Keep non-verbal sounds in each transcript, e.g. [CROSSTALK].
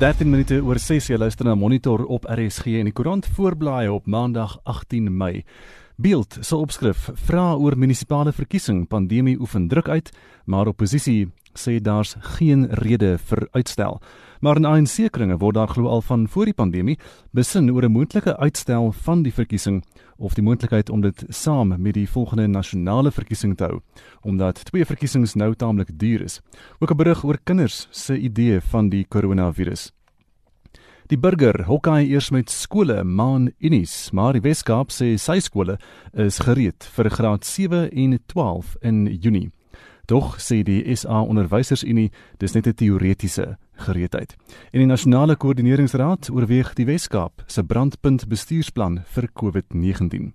13 minute oor 6 jy luister na Monitor op RSG en die koerant voorblaai op Maandag 18 Mei. Beeld se opskrif vra oor munisipale verkiesing pandemie oefen druk uit, maar oppositie sê daar's geen rede vir uitstel. Maar in ANC-kringe word daar glo al van voor die pandemie besin oor 'n moontlike uitstel van die verkiesing of die moontlikheid om dit saam met die volgende nasionale verkiesing te hou, omdat twee verkiesings nou taamlik duur is. Ook 'n berig oor kinders se idee van die koronavirus. Die burger hokkie eers met skole maan unies, maar die Weskaap sê sy skole is gereed vir graad 7 en 12 in Junie. Tog sê die SA Onderwysersunie dis net 'n teoretiese gereedheid. En die Nasionale Koördineringsraad oorweeg die Wes-Kaap se brandpunt bestuursplan vir COVID-19.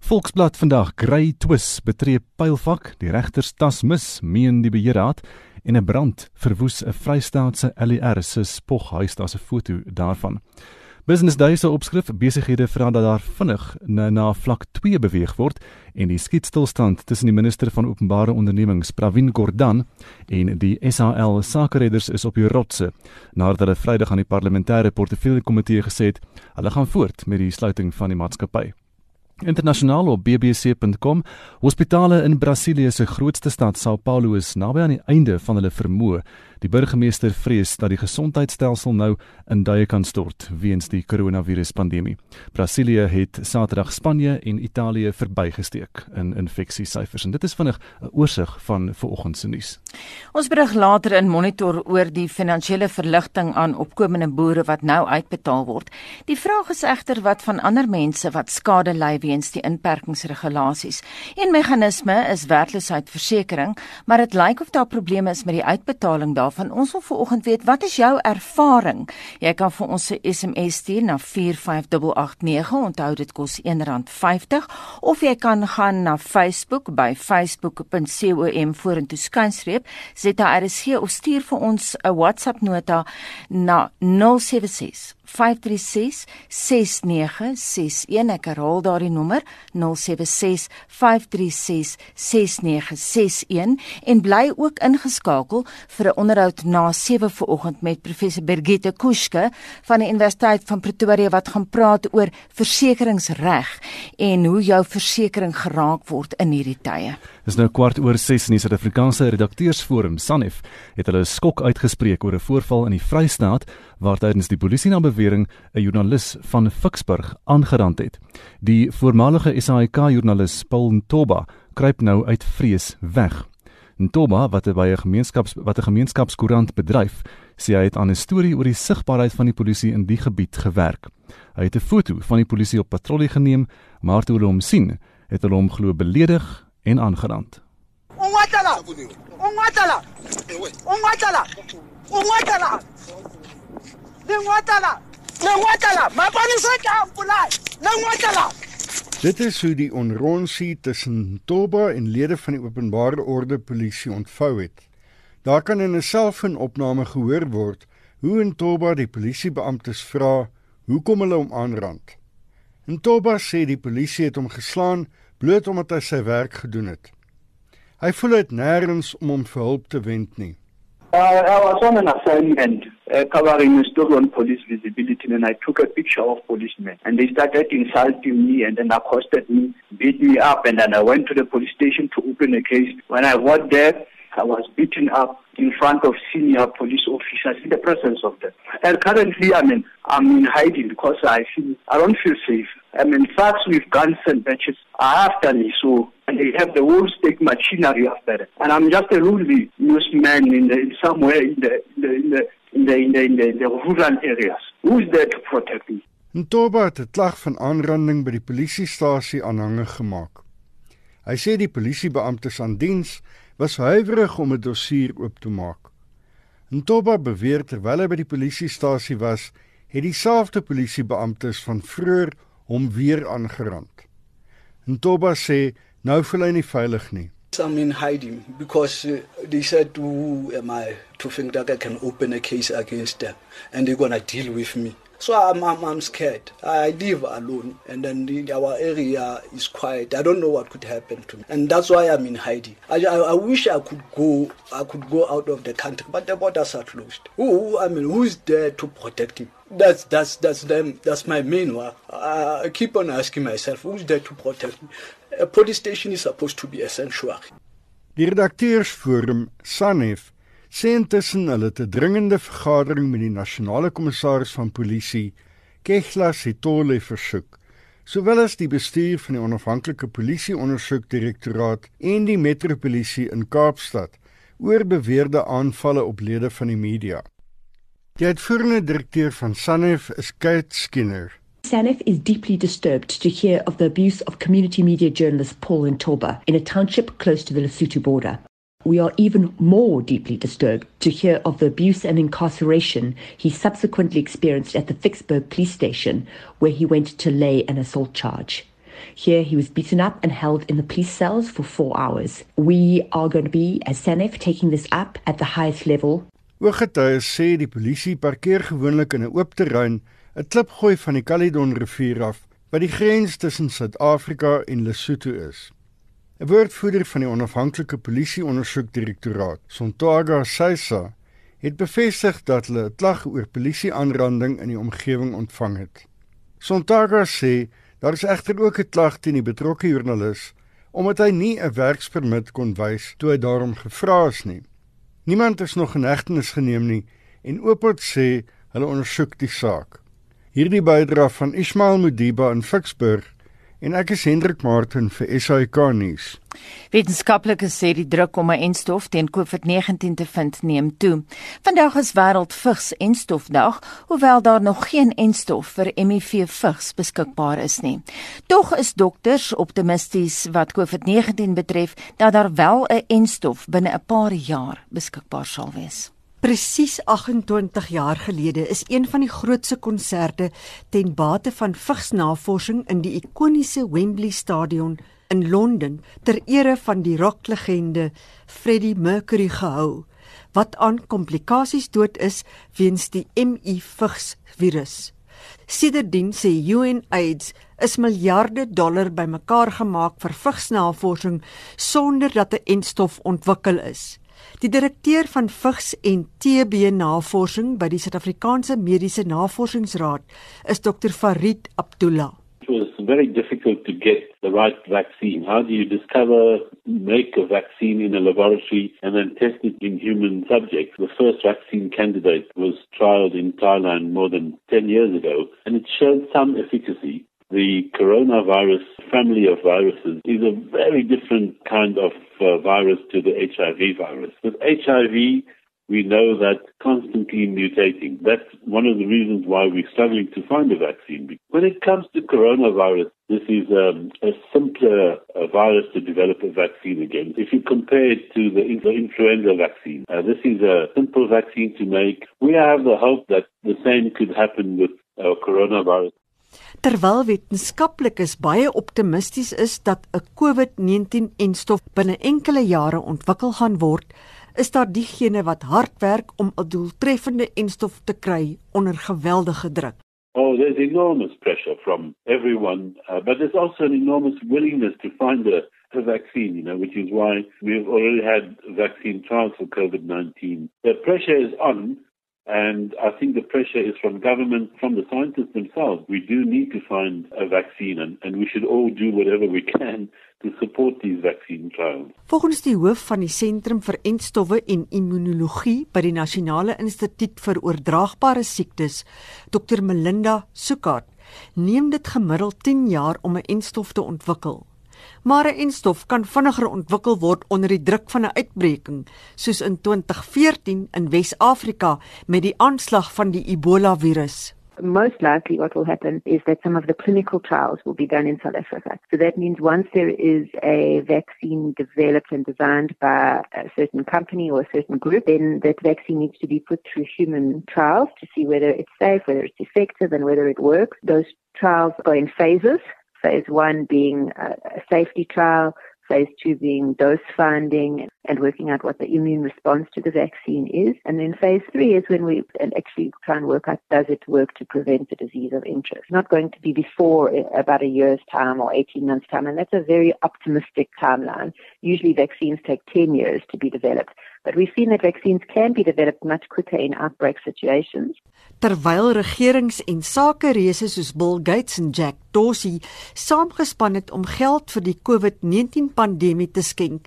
Volksblad vandag grey twis betree pylfak, die regters tas mis, meen die beheerraad en 'n brand verwoes 'n Vrystaatse LER se spoghuis, daar's 'n foto daarvan. Business Day se opskrif besighede vra dat daar vinnig na, na vlak 2 beweeg word en die skietstilstand tussen die minister van openbare ondernemings Pravin Gordhan en die SAL sakeredders is op die rotse nadat hulle Vrydag aan die parlementêre portefeulje komitee gesê het hulle gaan voort met die sluiting van die maatskappy. Internasionaal op bbc.com. Hospitale in Brasilië se grootste stad, São Paulo, is naby aan die einde van hulle vermoë. Die burgemeester vrees dat die gesondheidstelsel nou in duie kan stort weens die koronaviruspandemie. Brasilië het Saterdag Spanje en Italië verbygesteek in infeksiesyfers en dit is vinnig 'n oorsig van vanoggend se nuus. Ons berig later in Monitor oor die finansiële verligting aan opkomende boere wat nou uitbetaal word. Die vraag is egter wat van ander mense wat skade ly weens die inperkingsregulasies. Een meganisme is werkloosheidversekering, maar dit lyk of daar probleme is met die uitbetaling daar daarvan. Ons wil vanoggend weet wat is jou ervaring? Jy kan vir ons 'n SMS stuur na 45889. Onthou dit kos R1.50 of jy kan gaan na Facebook by facebook.com vorentoe skynstreep ZRC of stuur vir ons 'n WhatsApp nota na 076 536 6961 ek herhaal daardie nommer 076 536 6961 en bly ook ingeskakel vir 'n onderhoud na 7 vanoggend met professor Bergette Kuske van die Universiteit van Pretoria wat gaan praat oor versekeringsreg en hoe jou versekering geraak word in hierdie tye. Dis nou kwart oor 6 in die Suid-Afrikaanse Redakteursforum SANEF het hulle skok uitgespreek oor 'n voorval in die Vrystaat waar tydens die polisie na bewering 'n joernalis van Ficksburg aangerand het. Die voormalige SAIK-joernalis Paul Ntoba kruip nou uit vrees weg. Ntoba wat by 'n gemeenskaps wat 'n gemeenskapskoerant bedryf, sê hy het aan 'n storie oor die sigbaarheid van die polisie in die gebied gewerk. Hy het 'n foto van die polisie op patrollie geneem, maar toe hulle hom sien, het hulle hom glo beledig en aangerand. Ongwatala. Ongwatala. Ongwatala. Ongwatala. Lengwatala. Lengwatala. Mapani sota ampulai. Lengwatala. Dit is hoe die onronsie tussen Toba en lede van die openbare orde polisie ontvou het. Daar kan in 'n selfoonopname gehoor word hoe in Toba die polisiebeamptes vra hoekom hulle hom aanrand. In Toba sê die polisie het hom geslaan bloot omdat hy sy werk gedoen het. Hy voel dit nêrens om hom vir hulp te wend nie. Uh, I was on an assignment uh, covering a story on police visibility and I took a picture of policemen and they started insulting me and then accosted me, beat me up and then I went to the police station to open a case. When I got there, I was beaten up in front of senior police officers in the presence of them. And currently, I mean, I'm in hiding because I feel I don't feel safe. I mean, facts with guns and badges are after me, so and they have the whole state machinery after it. And I'm just a lonely newsman in, the, in somewhere in the in the in the in the, in the, in the rural areas. Who's there to protect me? Ntoba het 'n klag van aanranding by die polisiestasie aanhangig gemaak. Hy sê die polisiebeamptes aan diens was huiwerig om 'n dossier oop te maak. Ntoba beweer terwyl hy by die polisiestasie was, het dieselfde polisiebeamptes van vroeër hom weer aangerand. Ntoba sê nou voel hy nie veilig nie. I'm in hiding because uh, they said who am I to think that I can open a case against them and they're going to deal with me. So I'm, I'm, I'm scared. I live alone, and then the, our area is quiet. I don't know what could happen to me, and that's why I'm in hiding. I, I, I wish I could go. I could go out of the country, but the borders are closed. Who, I mean, who is there to protect me? That's that's that's them. That's my main work. I keep on asking myself, who's there to protect me? A police station is supposed to be a sanctuary. Die redakteursforum SANEF sê intussen hulle 'n dringende vergadering met die nasionale kommissaris van polisie, Kehla Sitole versoek, sowel as die bestuur van die onafhanklike polisieondersoekdirektoraat en die metropolisie in Kaapstad oor beweerde aanvalle op lede van die media. Die uitvoerende direkteur van SANEF is Kate Skinner. SANEF is deeply disturbed to hear of the abuse of community media journalist Paul Ntoba in a township close to the Lesotho border. We are even more deeply disturbed to hear of the abuse and incarceration he subsequently experienced at the Vicksburg police station, where he went to lay an assault charge. Here, he was beaten up and held in the police cells for four hours. We are going to be, as SANEF, taking this up at the highest level. Ooggetuies sê die polisie parkeer gewoonlik in 'n oop terrein, 'n klipgooi van die Caledon rivier af, wat die grens tussen Suid-Afrika en Lesotho is. 'n Woordvoerder van die onafhanklike polisieondersoekdirektoraat, Sontaga Saisa, het bevestig dat hulle 'n klag oor polisieaanranding in die omgewing ontvang het. Sontaga sê daar is egter ook 'n klag teen die betrokke joernalis omdat hy nie 'n werkspermit kon wys toe hy daarom gevra is nie. Niemand is nog in hegtenis geneem nie en Opot sê hulle ondersoek die saak. Hierdie bydra van Ismail Mudiba in Ficksburg en ek is Hendrik Martin vir SAK nuus. Wetenskaplikes sê die druk om 'n enstof teen COVID-19 te vind neem toe. Vandag is wêreld vigs en stofdag, hoewel daar nog geen enstof vir HIV vigs beskikbaar is nie. Tog is dokters optimisties wat COVID-19 betref dat daar wel 'n enstof binne 'n paar jaar beskikbaar sal wees. Presies 28 jaar gelede is een van die grootste konserte ten bate van vigsnavorsing in die ikoniese Wembley Stadion in Londen ter ere van die rocklegende Freddie Mercury gehou wat aan komplikasies dood is weens die HIV virus. Sedertdien sê UNAIDS is miljarde dollar bymekaar gemaak vir vigsnavorsing sonder dat 'n entstof ontwikkel is. Die direkteur van vigs en TB navorsing by die Suid-Afrikaanse Mediese Navorsingsraad is Dr Farid Abdullah. It was very difficult to get the right vaccine. How do you discover, make a vaccine in a laboratory and then test it in human subjects? The first vaccine candidate was trialed in Thailand more than 10 years ago and it showed some efficacy. The coronavirus family of viruses is a very different kind of uh, virus to the HIV virus. With HIV, we know that constantly mutating. That's one of the reasons why we're struggling to find a vaccine. When it comes to coronavirus, this is um, a simpler uh, virus to develop a vaccine against. If you compare it to the, influenza vaccine, uh, this is a simple vaccine to make. We have the hope that the same could happen with uh, coronavirus. Terwyl wetenskaplikes baie optimisties is dat 'n COVID-19-enstof binne enkele jare ontwikkel gaan word, is daar diegene wat hard werk om 'n doeltreffende enstof te kry onder geweldige druk. Oh, there's enormous pressure from everyone, uh, but there's also an enormous willingness to find a, a vaccine, you know, which is why we've already had vaccine trials for COVID-19. The pressure is on, And I think the pressure is from government, from the scientists themselves. We do need to find a vaccine and, and we should all do whatever we can to support these vaccine trials. Volgens die hoof van die Sentrum vir Entstowwe en Immunologie by die Nasionale Instituut vir Oordraagbare Siektes, Dr Melinda Sukart, neem dit gemiddeld 10 jaar om 'n entstof te ontwikkel maar 'n enstof kan vinniger ontwikkel word onder die druk van 'n uitbreking, soos in 2014 in Wes-Afrika met die aanslag van die Ebola virus. Most likely, what will happen is that some of the clinical trials will be done in South Africa. So that means once there is a vaccine developed and designed by a certain company or a certain group, then that vaccine needs to be put through human trials to see whether it's safe, whether it's effective, and whether it works. Those trials go in phases. Phase one being a safety trial, phase two being dose finding, and working out what the immune response to the vaccine is. And then phase three is when we actually try and work out does it work to prevent the disease of interest. Not going to be before eh, about a year's time or 18 months' time, and that's a very optimistic timeline. Usually vaccines take 10 years to be developed. But we've seen that vaccines can be developed much quicker in outbreak situations. Terwyl regerings en sakereuse soos Bill Gates en Jack Dorsey saamgespan het om geld vir die COVID-19 pandemie te skenk,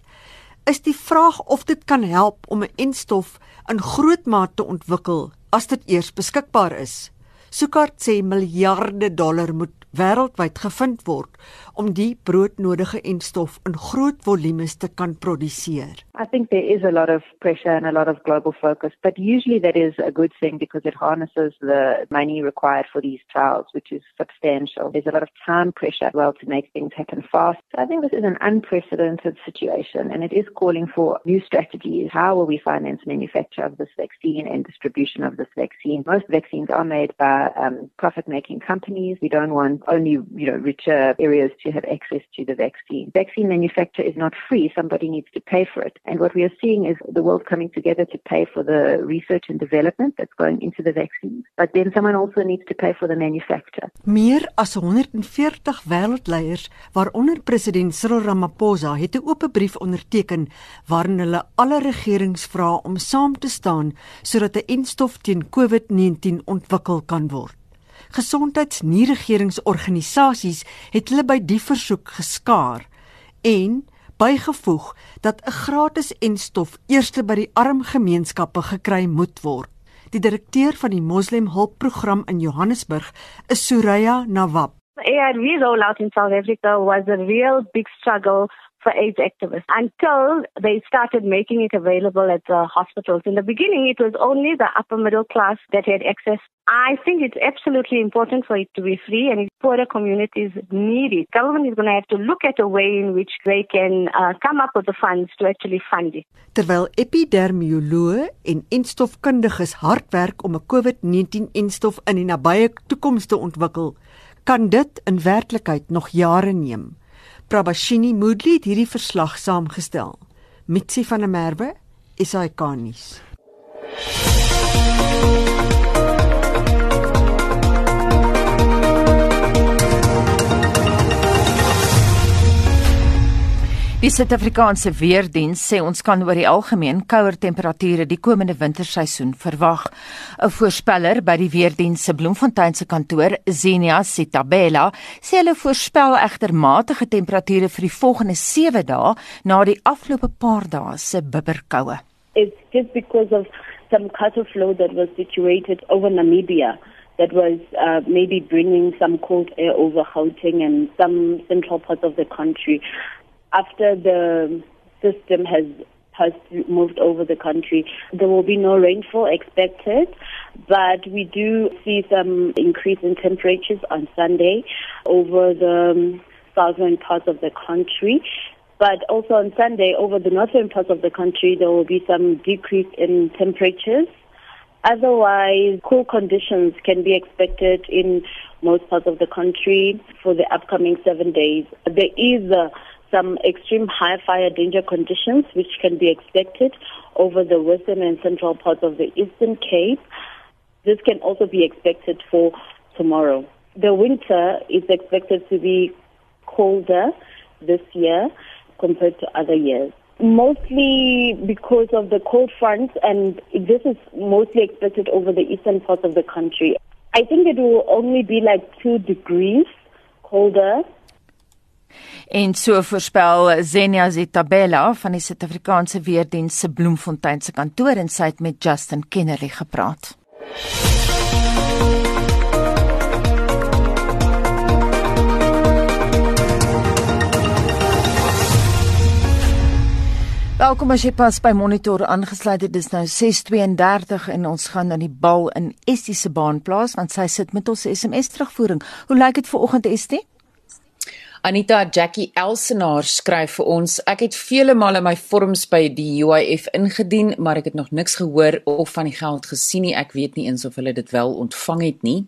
is die vraag of dit kan help om 'n enstof in groot mate te ontwikkel as dit eers beskikbaar is. Sukart sê miljarde dollar moet wêreldwyd gevind word om die broodnodige enstof in groot volumes te kan produseer. I think there is a lot of pressure and a lot of global focus, but usually that is a good thing because it harnesses the money required for these trials, which is substantial. There's a lot of time pressure as well to make things happen fast. So I think this is an unprecedented situation and it is calling for new strategies. How will we finance manufacture of this vaccine and distribution of this vaccine? Most vaccines are made by um, profit-making companies. We don't want only, you know, richer areas to have access to the vaccine. Vaccine manufacture is not free. Somebody needs to pay for it. And what we are seeing is the world coming together to pay for the research and development that's going into the vaccine. But then someone also needs to pay for the manufacture. Meer as 140 wêreldleiers, waaronder president Cyril Ramaphosa, het 'n oop brief onderteken waarin hulle alle regerings vra om saam te staan sodat 'n enstof teen COVID-19 ontwikkel kan word. Gesondheidsnieregeringsorganisasies het hulle by die versoek geskaar en bygevoeg dat 'n gratis enstof eers by die arm gemeenskappe gekry moet word. Die direkteur van die Moslem Hulpprogram in Johannesburg is Suraya Nawab. ARV rollout in South Africa was a real big struggle for AIDS activists until they started making it available at the hospitals. In the beginning, it was only the upper middle class that had access. I think it's absolutely important for it to be free and poorer communities need it. Government is going to have to look at a way in which they can uh, come up with the funds to actually fund it. Terwyl epidermioloë en enstofkundiges hard werk om 'n COVID-19 enstof in die nabye toekoms te ontwikkel, kan dit in werklikheid nog jare neem. Prabashini Moodley het hierdie verslag saamgestel. Mitsi van der Merwe, SAK-nuus. Die Suid-Afrikaanse Weerdiens sê ons kan oor die algemeen kouer temperature die komende winterseisoen verwag. 'n Voorspeller by die Weerdiens se Bloemfontein se kantoor, Zenia Sitabela, sê hulle voorspel egter matige temperature vir die volgende 7 dae na die afgelope paar dae se bibberkoue. It's just because of some cutoff flow that was situated over Namibia that was uh, maybe bringing some cold air over Gauteng and some central parts of the country. After the system has has moved over the country. There will be no rainfall expected, but we do see some increase in temperatures on Sunday over the um, southern parts of the country. But also on Sunday, over the northern parts of the country, there will be some decrease in temperatures. Otherwise, cool conditions can be expected in most parts of the country for the upcoming seven days. There is a some extreme high fire danger conditions which can be expected over the western and central parts of the Eastern Cape. This can also be expected for tomorrow. The winter is expected to be colder this year compared to other years. Mostly because of the cold front, and this is mostly expected over the eastern parts of the country. I think it will only be like two degrees colder En so voorspel Zenia Zitabella van die Suid-Afrikaanse Weerdiens se Bloemfontein se kantoor en sy het met Justin Kennerly gepraat. Welkom as jy pas by Monitor aangesluit het. Dis nou 6:32 en ons gaan dan die bal in Estie se baan plaas want sy sit met ons SMS terugvoering. Hoe lyk dit vir oggend Estie? Anita Jackie Elsenaar skryf vir ons: Ek het vele male my vorms by die UIF ingedien, maar ek het nog niks gehoor of van die geld gesien nie. Ek weet nie eens of hulle dit wel ontvang het nie.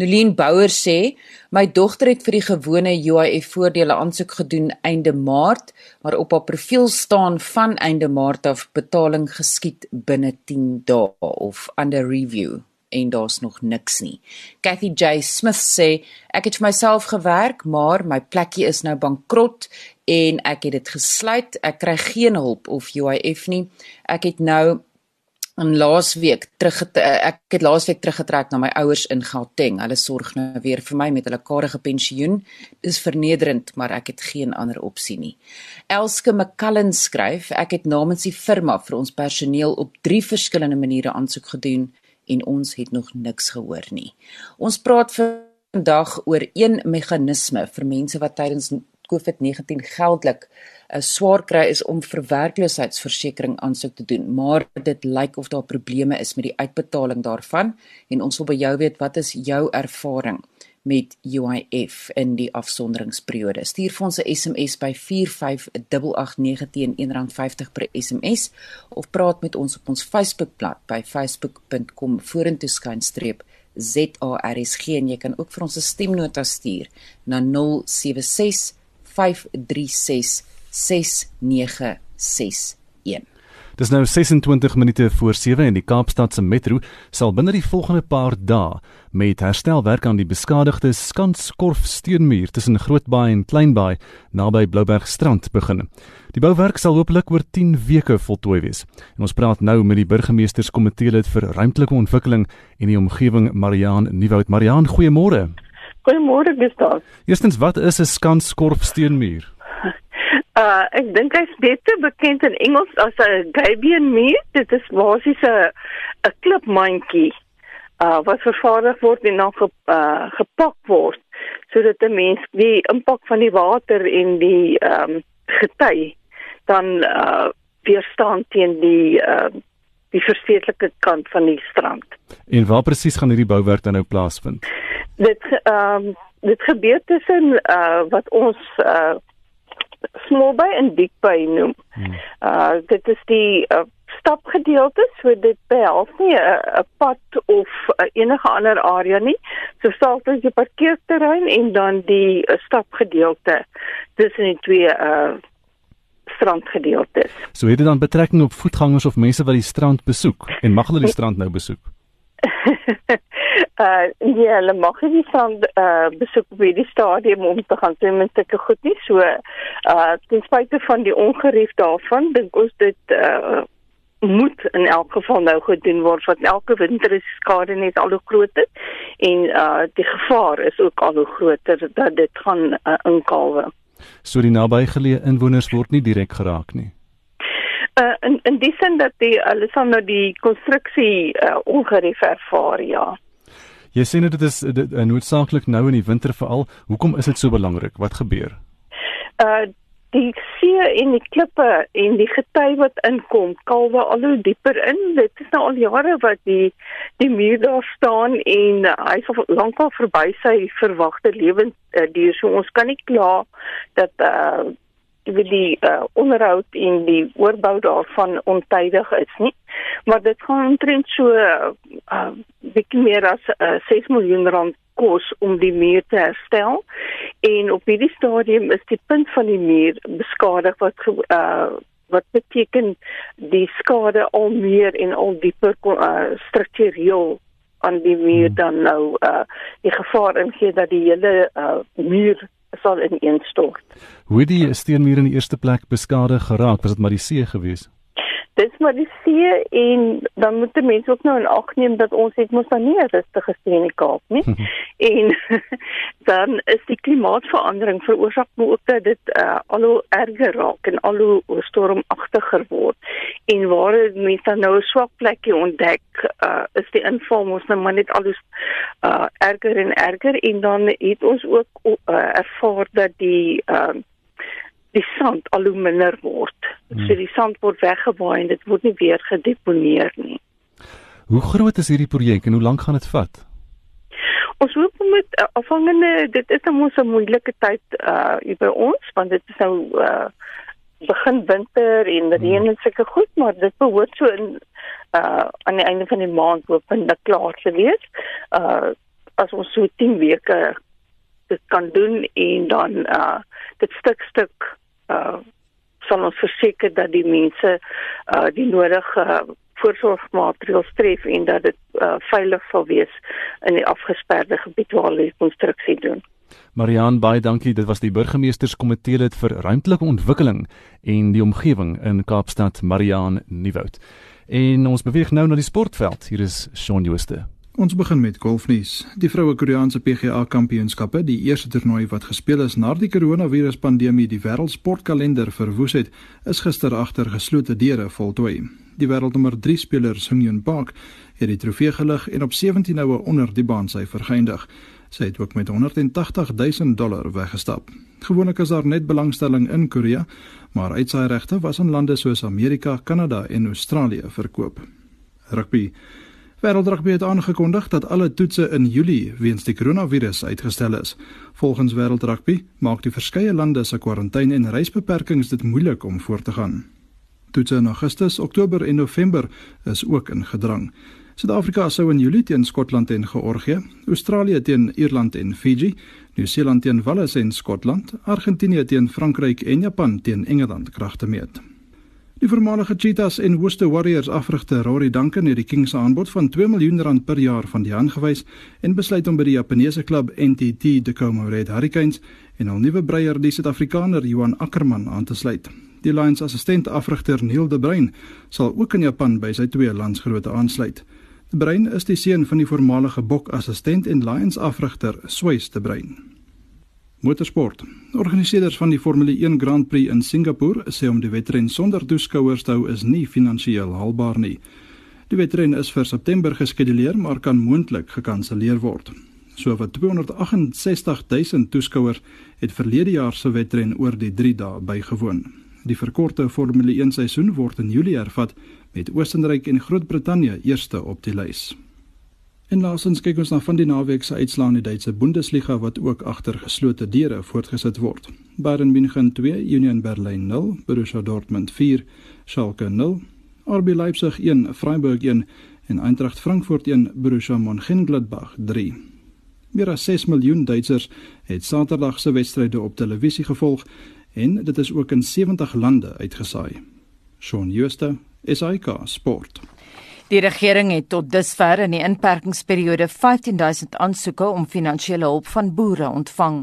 Nolien Bouwer sê, my dogter het vir die gewone UIF voordele aansoek gedoen einde Maart, maar op haar profiel staan van einde Maart af betaling geskied binne 10 dae of under review en daar's nog niks nie. Kathy J Smith sê ek het vir myself gewerk, maar my plekkie is nou bankrot en ek het dit gesluit. Ek kry geen hulp of UIF nie. Ek het nou in laasweek terug ek het laasweek teruggetrek na my ouers in Gauteng. Hulle sorg nou weer vir my met hulle karige pensioen. Dis vernederend, maar ek het geen ander opsie nie. Elske McCullen skryf, ek het namens die firma vir ons personeel op 3 verskillende maniere aansoek gedoen en ons het nog niks gehoor nie. Ons praat vandag oor een meganisme vir mense wat tydens COVID-19 geldelik 'n swaar kry is om vir werkloosheidsversekering aansoek te doen, maar dit lyk of daar probleme is met die uitbetaling daarvan en ons wil by jou weet wat is jou ervaring met UIF in die afsonderingsperiode. Stuur vir ons 'n SMS by 45889 teen R1.50 per SMS of praat met ons op ons Facebookblad by facebook.com vorentoe skynstreep ZARSG en jy kan ook vir ons 'n stemnota stuur na 076 536 6961. Dis nou 26 minute voor 7 en die Kaapstad se metro sal binne die volgende paar dae met herstelwerk aan die beskadigde Skanskorf steenmuur tussen Grootbaai en Kleinbaai naby Blouberg strand begin. Die bouwerk sal hopelik oor 10 weke voltooi wees. En ons praat nou met die burgemeesterskomitee lid vir ruimtelike ontwikkeling en die omgewing Mariaan Nieuwoud. Mariaan, goeiemôre. Goeiemôre Gustav. Eerstens, wat is 'n Skanskorf steenmuur? Uh ek dink hy's beter bekend in Engels as 'n gabion meat. Dit is basies 'n 'n klipmandjie uh wat vervaardig word en dan ge, uh, gepak word sodat 'n mens die impak van die water en die ehm um, gety dan uh weerstaan teen die uh die verstedelike kant van die strand. En waar presies gaan hierdie bouwerk dan nou plaasvind? Dit ehm um, dit gebeur tussen uh wat ons uh Smallbay en Diekbay noem. Hmm. Uh dit is die uh, stapgedeelte, so dit behels nie 'n uh, pad of uh, enige ander area nie. So selfs jy parkeerterrein en dan die uh, stapgedeelte tussen die twee uh strandgedeeltes. So het dit dan betrekking op voetgangers of mense wat die strand besoek en mag hulle die strand nou besoek? [LAUGHS] uh ja, hulle mag nie van uh besoek by die stadium om te gaan swem en sulke goed nie. So uh ten spyte van die ongerief daarvan, dink ons dit uh moet in elk geval nou gedoen word want elke winter is skade net al hoe groter en uh die gevaar is ook al hoe groter dat dit gaan uh, inkalwe. So die nabygeleë inwoners word nie direk geraak nie. Uh, in in die sin dat die hulle sal nou die konstruksie uh, ongerief ervaar ja. Jy sê net dit is dit, uh, noodsaaklik nou in die winter veral. Hoekom is dit so belangrik? Wat gebeur? Uh die see en die klippe en die gety wat inkom, kalwe al hoe dieper in. Dit is nou al jare wat die die muur daar staan en uh, hy is lankal verby sy verwagte lewensduur. Uh, so ons kan nie kla dat uh wie die uh, onderhoud en die oorbou daarvan ontydig is nie maar dit gaan omtrent so 'n uh, uh, bietjie meer as uh, 6 miljoen rand kos om die muur te herstel en op hierdie stadium is die punt van die muur beskadig wat uh, wat beteken die skade al meer en al dieper uh, struktureel aan die muur hmm. dan nou uh, die gevaar ingee dat die hele uh, muur sal ineenstort. Hoe die steenmuur in die eerste plek beskadig geraak? Was dit maar die see gewees? Dit is maar die see en dan moet mense ook nou in ag neem dat ons het mos dan nie 'n rustige see in die Kaap nie. [LAUGHS] en [LAUGHS] dan is die klimaatsverandering veroorsaak ook dat dit uh, al hoe erger raak en al hoe stormagtiger word. En waar mense dan nou 'n swak plekkie ontdek, uh, is die inval mos nou maar net al hoe uh, erger en erger en dan het ons ook uh, ervaar dat die uh, die sand al hoe minder word. Hmm. So die sand word weggewaai en dit word nie weer gedeponeer nie. Hoe groot is hierdie projek en hoe lank gaan dit vat? Ons hoop met uh, afhangende dit is nou mos 'n moeilike tyd uh hier by ons want dit is nou uh begin winter en reën hmm. en sulke goed maar dit behoort so in uh aan die einde van die maand hoop en dit klaar te wees. Uh as ons so 10 weke dit kan doen en dan uh dit stuk stuk uh sal ons verseker dat die mense uh die nodige uh, voorsorgmaatreëls tref en dat dit uh, veilig sal wees in die afgesperde gebied waar hulle die konstruksie doen. Marian baie dankie. Dit was die burgemeesterskomitee lid vir ruimtelike ontwikkeling en die omgewing in Kaapstad, Marian Nieuwoud. En ons beweeg nou na die sportveld. Hier is Shaun Jooste. Ons begin met golfnuus. Die vroue Koreaanse PGA Kampioenskappe, die eerste toernooi wat gespeel is na die koronaviruspandemie die wêreldsportkalender verwoes het, is gister agter geslote deure voltooi. Die wêreldnommer 3 speler Sung Hyun Park het die trofee gelig en op 17 houe onder die baan sy vergeëindig. Sy het ook met 180 000 dollar weggestap. Gewoonlik is daar net belangstelling in Korea, maar uitsaai regte was in lande soos Amerika, Kanada en Australië verkoop. Rugby Wêreldrugby het aangekondig dat alle toetse in Julie weens die koronavirus uitgestel is. Volgens Wêreldrugby maak die verskeie lande se kwarantyne en reisbeperkings dit moeilik om voort te gaan. Toetse in Augustus, Oktober en November is ook in gedrang. Suid-Afrika sou in Julie teen Skotland en Georgië, Australië teen Ierland en Fiji, Nieu-Seeland teen Wales en Skotland, Argentinië teen Frankryk en Japan teen Engeland kragte meet. Die voormalige Cheetahs en Worcester Warriors afrigter Rory Duncan het die Kings se aanbod van 2 miljoen rand per jaar van die hand gewys en besluit om by die Japaneese klub NTT Tacoma Red Hurricanes en al nuwe breier die Suid-Afrikaner Johan Ackerman aan te sluit. Die Lions assistent afrigter Neil De Bruin sal ook in Japan by sy twee landsgrootte aansluit. De Bruin is die seun van die voormalige Bok assistent en Lions afrigter Swys De Bruin. Motorsport. Organiseerders van die Formule 1 Grand Prix in Singapore sê om die wedren sonder toeskouers te hou is nie finansiëel haalbaar nie. Die wedren is vir September geskeduleer, maar kan moontlik gekanselleer word. Sowat 268 000 toeskouers het verlede jaar se wedren oor die 3 dae bygewoon. Die verkorte Formule 1 seisoen word in Julie hervat met Oostenryk en Groot-Brittanje eerste op die lys. En laasens kyk ons na van die naweek se uitslae in die Duitse Bundesliga wat ook agter geslote deure voortgesit word. Bayern München 2, Union Berlin 0, Borussia Dortmund 4, Schalke 0, RB Leipzig 1, Freiburg 1 en Eintracht Frankfurt 1, Borussia Mönchengladbach 3. Meer as 6 miljoen Duitsers het Saterdag se wedstryde op televisie gevolg en dit is ook in 70 lande uitgesaai. Shaun Schuster, SAK Sport. Die regering het tot dusver in die inperkingsperiode 15000 aansoeke om finansiële hulp van boere ontvang.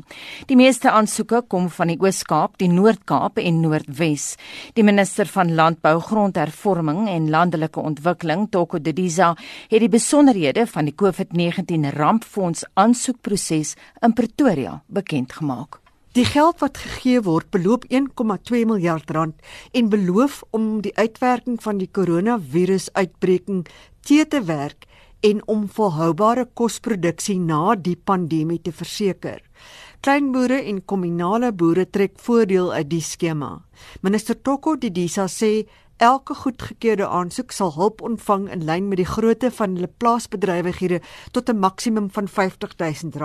Die meeste aansoeke kom van die Oos-Kaap, die Noord-Kaap en Noordwes. Die minister van Landbou, Grondhervorming en Landelike Ontwikkeling, Toko Didiza, het die besonderhede van die COVID-19 rampfonds aansoekproses in Pretoria bekend gemaak. Die geld wat gegee word beloop 1,2 miljard rand en beloof om die uitwerking van die koronavirusuitbreking te te werk en om volhoubare kosproduksie na die pandemie te verseker. Kleinboere en kommunale boere trek voordeel uit die skema. Minister Toko Didisa sê elke goedgekeurde aansoek sal hulp ontvang in lyn met die grootte van hulle plaasbedrywighede tot 'n maksimum van R50 000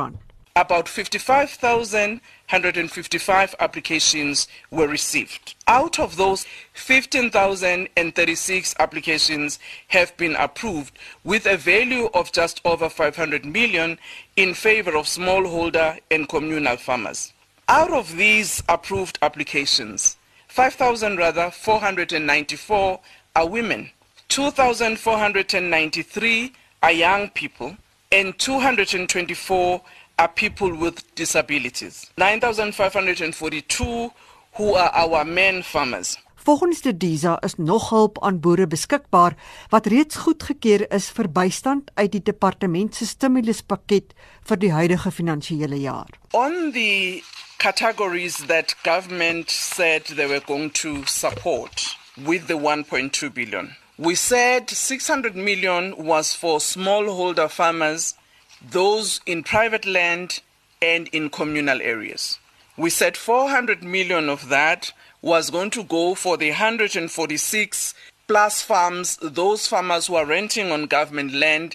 about 55,155 applications were received. Out of those, 15,036 applications have been approved with a value of just over 500 million in favor of smallholder and communal farmers. Out of these approved applications, 5,000 rather 494 are women, 2,493 are young people, and 224 are people with disabilities. 9,542 who are our men farmers. Volgens die DISA is nog hulp aan boere beskikbaar wat reeds goedgekeur is vir bystand uit die departement se stimuluspakket vir die huidige finansiële jaar. On the categories that government said they were going to support with the 1.2 billion. We said 600 million was for smallholder farmers those in private land and in communal areas. We said 400 million of that was going to go for the 146 plus farms, those farmers who are renting on government land,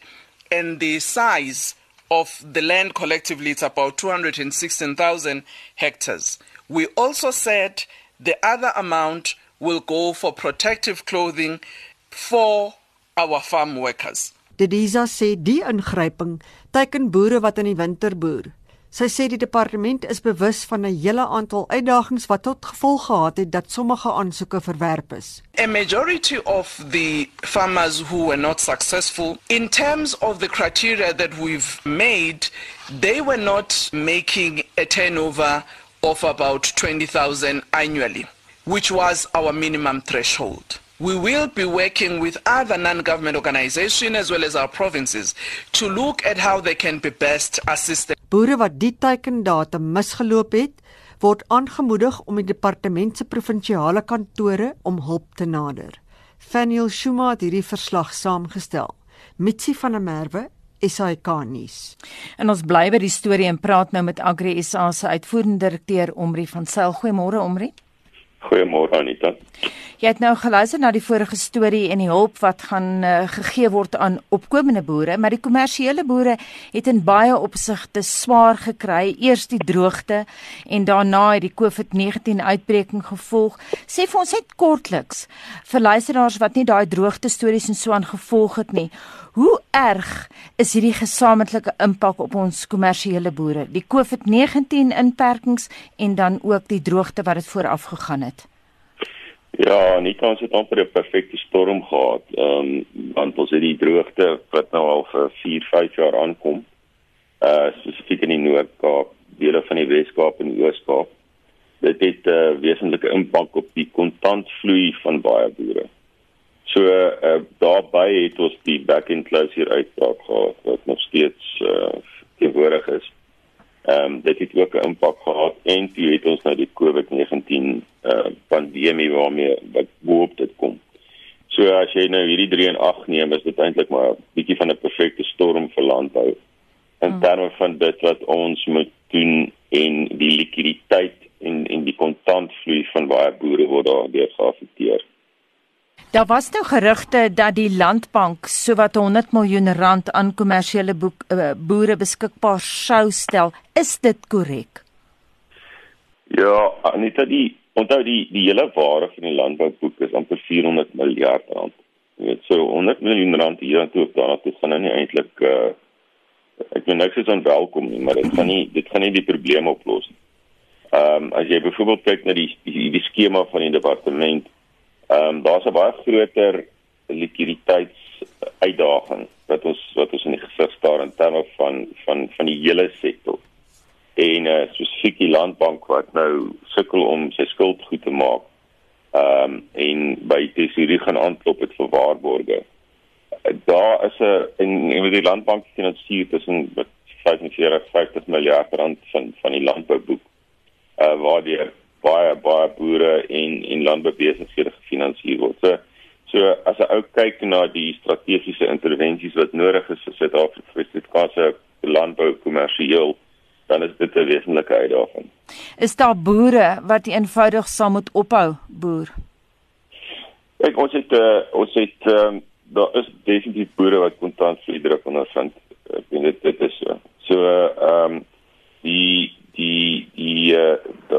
and the size of the land collectively it's about 216,000 hectares. We also said the other amount will go for protective clothing for our farm workers. Dediza sê die ingryping teiken boere wat in die winter boer. Sy sê die departement is bewus van 'n hele aantal uitdagings wat tot gevolg gehad het dat sommige aansoeke verwerp is. A majority of the farmers who were not successful in terms of the criteria that we've made, they were not making a turnover of about 20,000 annually, which was our minimum threshold. We will be working with other non-government organizations as well as our provinces to look at how they can be best assisted. Boere wat die teikendatum misgeloop het, word aangemoedig om die departement se provinsiale kantore om hulp te nader. Faniel Shuma het hierdie verslag saamgestel. Mitsi van der Merwe SAK nuus. En ons bly by die storie en praat nou met Agri SA se uitvoerende direkteur Omri van Sail. Goeiemôre Omri. Goeiemôre Anita. Jy het nou geluister na die vorige storie en die hulp wat gaan uh, gegee word aan opkomende boere, maar die kommersiële boere het in baie opsigte swaar gekry, eers die droogte en daarna het die COVID-19 uitbreking gevolg. Sê vir ons net kortliks vir luisteraars wat nie daai droogte stories en so aan gevolg het nie. Hoe erg is hierdie gesamentlike impak op ons kommersiële boere? Die COVID-19 inperkings en dan ook die droogte wat dit vooraf gegaan het. Ja, kan ons dit amper 'n perfekte storm gehad. Ehm um, want ons het die droogte wat nou al vir 4, 5 jaar aankom. Uh spesifiek in die Noord-Kaap, dele van die Wes-Kaap en die Oos-Kaap. Dit het 'n uh, wesentlike impak op die kontantvloei van baie boere. So uh daarbey het ons die back end closure uitbraak gehad wat nog steeds uh teenwoordig is. Ehm um, dit het ook 'n impak gehad en toe het ons nou die COVID-19 uh pandemie waarmee wat boop dit kom. So as jy nou hierdie 3 en 8 neem, is dit eintlik maar 'n bietjie van 'n perfekte storm vir landbou. In hmm. terme van dit wat ons moet doen en die likwiditeit en en die kontantvloei van baie boere word daardeur geaffekteer. Daar was nou gerugte dat die landbank sowat 100 miljoen rand aan kommersiële uh, boere beskikbaar sou stel. Is dit korrek? Ja, Anita, die onthou die die hele waarde van die landbouboek is amper 400 miljard rand. Jy weet, so 100 miljoen rand hier aan toe of daar toe gaan nou nie eintlik uh ek weet niks is onwelkom nie, maar dit gaan nie dit gaan nie die probleem oplos nie. Ehm um, as jy byvoorbeeld kyk na die die, die skema van die departement Ehm um, daar's 'n baie groter likwiditeitsuitdaging wat ons wat ons in die gesig staar in terme van van van die hele sektor. En uh, spesifiek die landbank wat nou sukkel om sy skuld goed te maak. Ehm um, en by tesorie gaan aanklop het vir waarborge. Daar is 'n en, en met die landbank finansier tussen 45 50 miljard rand van van die landbouboek. Uh waar die baie baie boere en en landboubesighede gefinansier word. So so as 'n ou kyk na die strategiese intervensies wat nodig is vir Suid-Afrika vir Suid-Afrika landbou kommersieel, dan is dit 'n wesenlike uitdaging. Is daar boere wat eenvoudig sal moet ophou boer? Ek ons het uh, ons het um, daar is definitief boere wat kontant vir druk ondervind. Ek dink dit dit is so. So ehm um, die die die uh,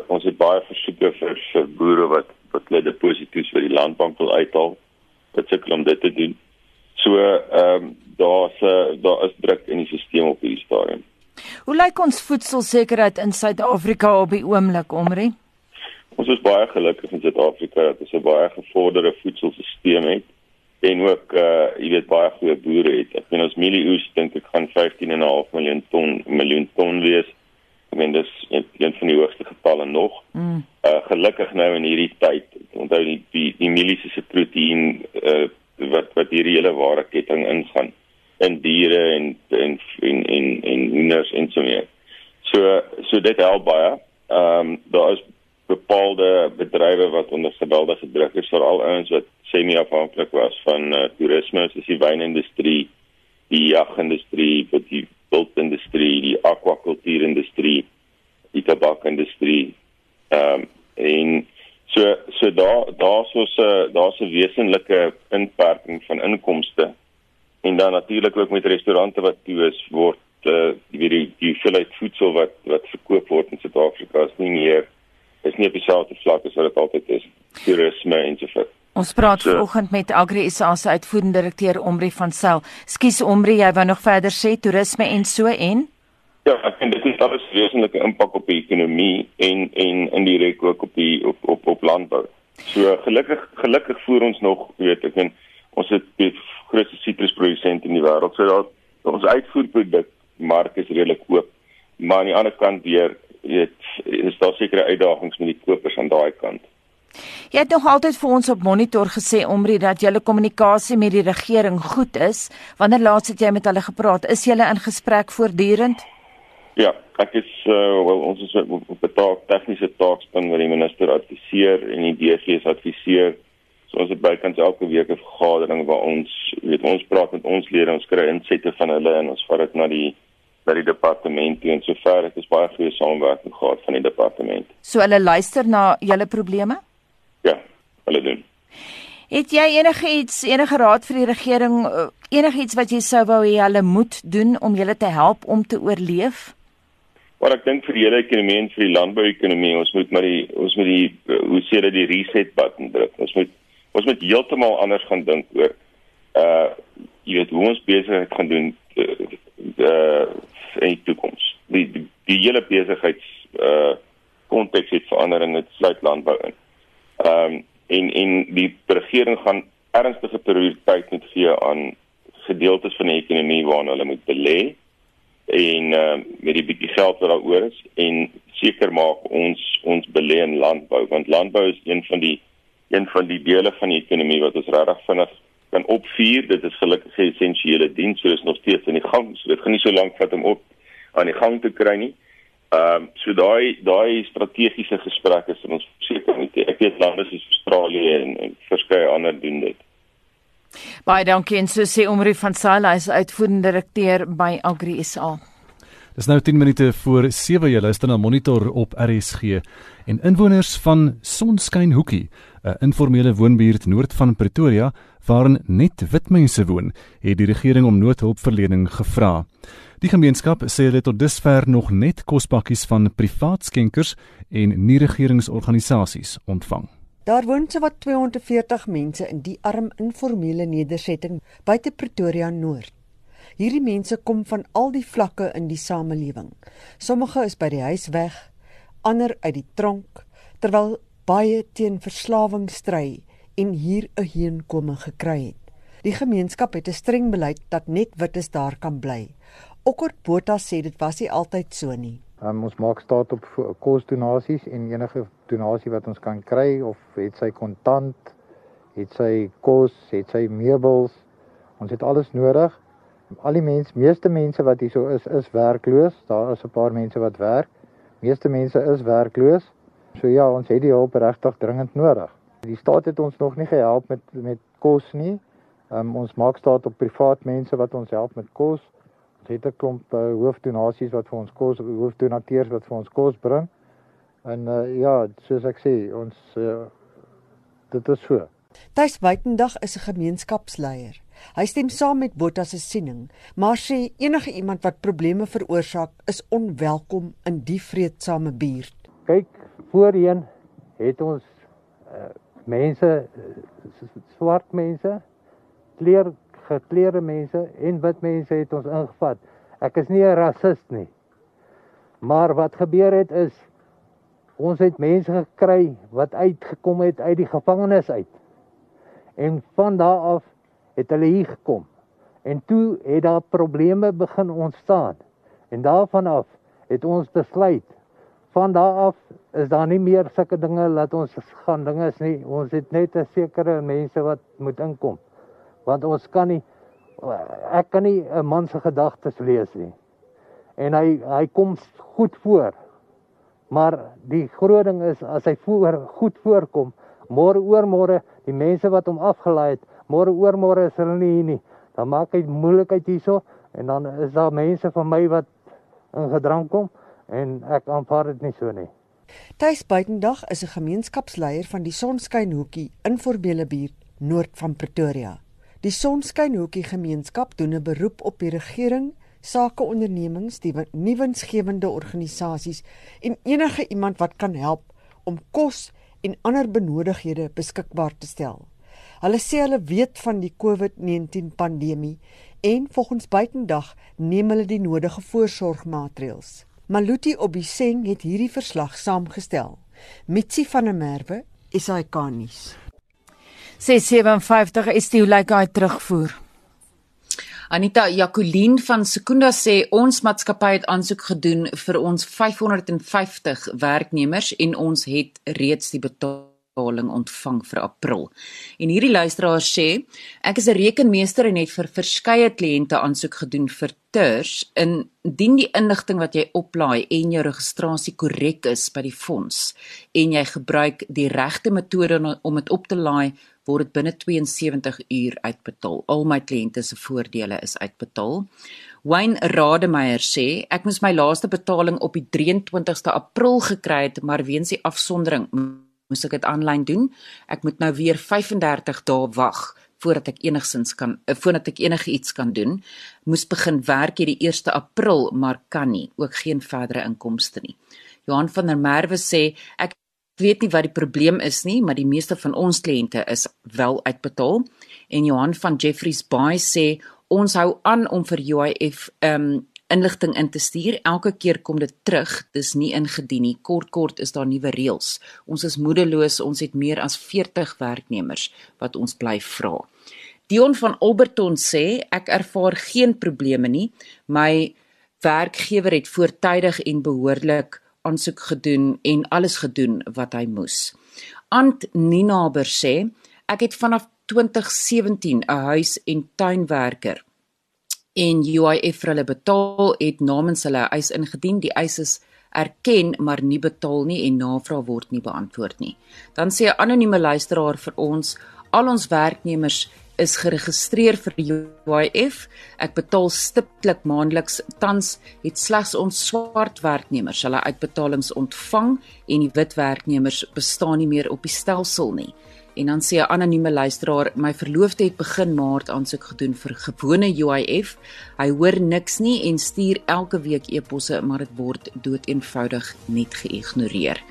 ons het baie versoeke vir vir boere wat wat hulle deposito's vir die landbank wil uithaal wat sukkel om dit te doen. So ehm um, daar's 'n uh, daar is druk in die stelsel op hierdie stadium. Hoe lyk ons voedselsekerheid in Suid-Afrika op die oomblik, Omri? Ons is baie gelukkig in Suid-Afrika dat ons 'n baie gevorderde voedselstelsel het en ook uh jy weet baie goeie boere het. Ek meen ons mielieoes dink ek gaan 15.5 miljoen ton miljoen ton wees. Ek meen dis een, een van die hoogste getalle nog. Mm. Uh gelukkig nou in hierdie tyd, onthou die die, die miliese se proteïen uh wat wat hierdie hele ware ketting ingaan in diere en en en en en hoenders en so meer. So so dit help baie. Ehm um, daar is bepaalde bedrywe wat onder geweldige druk is veral ouens wat semi-afhanklik was van uh, toerisme, soos die wynindustrie, die jagindustrie, die bultindustrie, die akwakultuurindustrie, die tabakindustrie. Ehm um, en so so daar daar's ons 'n daar's 'n wesenlike inperking van inkomste. En dan natuurlik ook met restaurante wat toe is word uh die die die hoeveelheid voedsel wat wat verkoop word in Suid-Afrika is nie meer is nie op dieselfde vlak as wat dit altyd is. Toerisme en so voort. Ons praat so, vanoggend met Agri SA se uitvoerende direkteur Omri van Sail. Skus Omri, jy wou nog verder sê toerisme en so en Ja, ek dink dit het alles wesenlike impak op die ekonomie en en indirek ook op die op op, op landbou. So gelukkig gelukkig voer ons nog, weet ek, en ons het die grootste sitrusprodusent in die wêreld. So dat ons uitvoerproduk mark is redelik oop. Maar aan die ander kant weer, weet, is daar sekere uitdagings met die kopers aan daai kant. Jy het nog altyd vir ons op monitor gesê omre dat julle kommunikasie met die regering goed is. Wanneer laas het jy met hulle gepraat? Is julle in gesprek voortdurend? Ja, ek is uh, wel ons is op 'n taak tegniese taakspan waar die minister adviseer en die DG's adviseer. So ons het bykans elke week 'n vergadering waar ons weet ons praat met ons lede, ons kry insette van hulle en ons vat dit na die by die departement toe en sover het ons baie goeie samewerking gehad van die departement. So hulle luister na julle probleme? Ja, hulle doen. Het jy enige iets enige raad vir die regering eh, enigiets wat jy sou wou hê hulle moet doen om julle te help om te oorleef? Maar ek dink vir die hele ekonomie en vir die landbouekonomie, ons moet maar die ons moet die eh, hoe sê dit die reset button druk. Ons moet ons moet heeltemal anders gaan dink oor uh jy weet hoe ons besigheid gaan doen uh, uh in die toekoms. Die, die die hele besigheids uh konteks het verander en dit sluit landbou in. En en die regering gaan ernstige prioriteit moet gee aan gedeeltes van die ekonomie waarna hulle moet belê en uh, met die bietjie geld wat daaroor is en seker maak ons ons belê in landbou want landbou is een van die een van die dele van die ekonomie wat ons regtig vinnig kan opvier. Dit is gelukkig 'n essensiële diens so is nog steeds in die gang so dit gaan nie so lank vat om op aan die gang te kry nie. Ehm um, so daai daai strategiese gesprekke is ons seker moet ek weet lande soos Australië en, en verskeie ander doen dit Baie dankie en so sê Omri van Sail is uitvoerende direkteur by Agri SA. Dis nou 10 minute voor 7 jy luister na Monitor op RSG en inwoners van Sonskynhoekie, 'n informele woonbuurt noord van Pretoria waarin net wit mense woon, het die regering om noodhulpverlening gevra. Die gemeenskap sê hulle tot dusver nog net kospakkies van privaat skenkers en nie-regeringsorganisasies ontvang. Daar woon sowat 240 mense in die arm informele nedersetting buite Pretoria Noord. Hierdie mense kom van al die vlakke in die samelewing. Sommige is by die huis weg, ander uit die tronk, terwyl baie teen verslawing stry en hier 'n heenkome gekry het. Die gemeenskap het 'n streng beleid dat net wites daar kan bly. Okkort Botha sê dit was nie altyd so nie. Um, ons maak staat op kosdonasies en enige donasie wat ons kan kry of het sy kontant, het sy kos, het sy meubels. Ons het alles nodig. Al die mense, meeste mense wat hier so is, is werkloos. Daar is 'n paar mense wat werk. Meeste mense is werkloos. So ja, ons het die hulp regtig dringend nodig. Die staat het ons nog nie gehelp met met kos nie. Um, ons maak staat op privaat mense wat ons help met kos. Ons het 'n klomp uh, hoofdonasies wat vir ons kos hoofdonateurs wat vir ons kos bring. En uh, ja, soos ek sê, ons uh, dit is so. Tuis Buitendag is 'n gemeenskapsleier. Hy stem saam met Botta se siening, maar sê enige iemand wat probleme veroorsaak, is onwelkom in die vreedsame buurt. Kyk, voorheen het ons uh, mense swart mense, kleer gekleurde mense en wit mense het ons ingevat. Ek is nie 'n rasis nie. Maar wat gebeur het is ons het mense gekry wat uitgekom het uit die gevangenis uit. En van daar af het hulle hier gekom. En toe het daar probleme begin ontstaan. En daarvan af het ons besluit van daar af is daar nie meer sulke dinge laat ons gaan dinge is nie. Ons het net 'n sekere mense wat moet inkom want ons kan nie ek kan nie 'n man se gedagtes lees nie. En hy hy kom goed voor. Maar die groot ding is as hy voor goed voorkom, môre oor môre die mense wat hom afgelaai het, môre oor môre is hulle nie hier nie. Dan maak hy moeilikheid hierso en dan is daar mense van my wat in gedrang kom en ek aanvaar dit nie so nie. Tuis Buitendag is 'n gemeenskapsleier van die Sonskynhoekie in Voorbeelebuurt noord van Pretoria. Die Sonskynhoekie gemeenskap doen 'n beroep op die regering, sakeondernemings, die nuwensgewende organisasies en enige iemand wat kan help om kos en ander benodigdhede beskikbaar te stel. Hulle sê hulle weet van die COVID-19 pandemie en volgens buitendag neem hulle die nodige voorsorgmaatreëls. Maluti Obiseng het hierdie verslag saamgestel. Mitsi van der Merwe, SAK-nuus. 657 is die like terugvoer. Anita Jacolien van Sekunda sê ons maatskappy het aansoek gedoen vir ons 550 werknemers en ons het reeds die betaling ontvang vir April. En hierdie luisteraar sê, ek is 'n rekenmeester en het vir verskeie kliënte aansoek gedoen vir TERS. Indien die inligting wat jy oplaai en jou registrasie korrek is by die fonds en jy gebruik die regte metode om dit op te laai, word dit binne 72 uur uitbetaal. Al my kliënte se voordele is uitbetaal. Wayne Rademeier sê, ek moes my laaste betaling op die 23ste April gekry het, maar weens die afsondering moes ek dit aanlyn doen. Ek moet nou weer 35 dae wag voordat ek enigsins kan voordat ek enige iets kan doen. Moes begin werk hierdie 1 April, maar kan nie, ook geen verdere inkomste nie. Johan van der Merwe sê ek weet nie wat die probleem is nie, maar die meeste van ons kliënte is wel uitbetaal. En Johan van Jeffreys Bay sê ons hou aan om vir UIF ehm um, inligting in te stuur. Elke keer kom dit terug. Dis nie ingedien nie. Kort kort is daar nuwe reëls. Ons is moedeloos. Ons het meer as 40 werknemers wat ons bly vra. Dion van Alberton sê ek ervaar geen probleme nie. My werkgewer het voortydig en behoorlik aansoek gedoen en alles gedoen wat hy moes. Ant Ninaber sê ek het vanaf 2017 'n huis en tuinwerker en UIF vir hulle betaal het namens hulle eis ingedien. Die eis is erken maar nie betaal nie en navraag word nie beantwoord nie. Dan sê 'n anonieme luisteraar vir ons al ons werknemers is geregistreer vir UIF. Ek betaal stiptelik maandeliks. Tans het slegs ons swart werknemers hulle uitbetalings ontvang en die wit werknemers bestaan nie meer op die stelsel nie. En dan sê 'n anonieme luisteraar, my verloofde het begin Maart aansoek gedoen vir gewone UIF. Hy hoor niks nie en stuur elke week e-posse, maar dit word doeteenvoudig net geïgnoreer.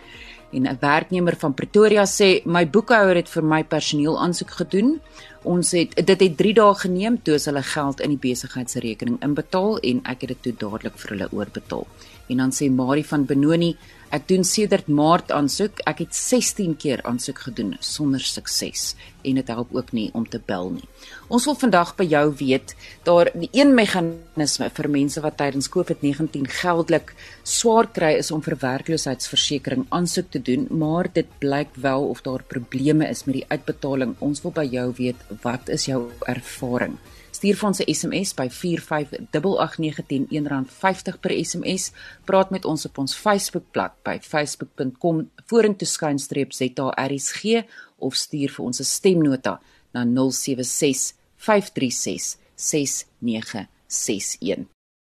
En 'n werknemer van Pretoria sê my boekhouer het vir my personeel aansoek gedoen. Ons het dit het 3 dae geneem toe hulle geld in die besigheidsrekening inbetaal en ek het dit toe dadelik vir hulle oorbetaal. En dan sê Marie van Benoni, ek doen sedert Maart aansoek. Ek het 16 keer aansoek gedoen sonder sukses en dit help ook nie om te bel nie. Ons wil vandag by jou weet, daar een meganisme vir mense wat tydens COVID-19 geldelik swaar kry is om vir werkloosheidsversekering aansoek te doen, maar dit blyk wel of daar probleme is met die uitbetaling. Ons wil by jou weet, wat is jou ervaring? Stuur vir ons 'n SMS by 4588910 R50 per SMS. Praat met ons op ons Facebookblad by facebook.com vorentoe skynstreep ZARSG of stuur vir ons 'n stemnota na 076 536 6961.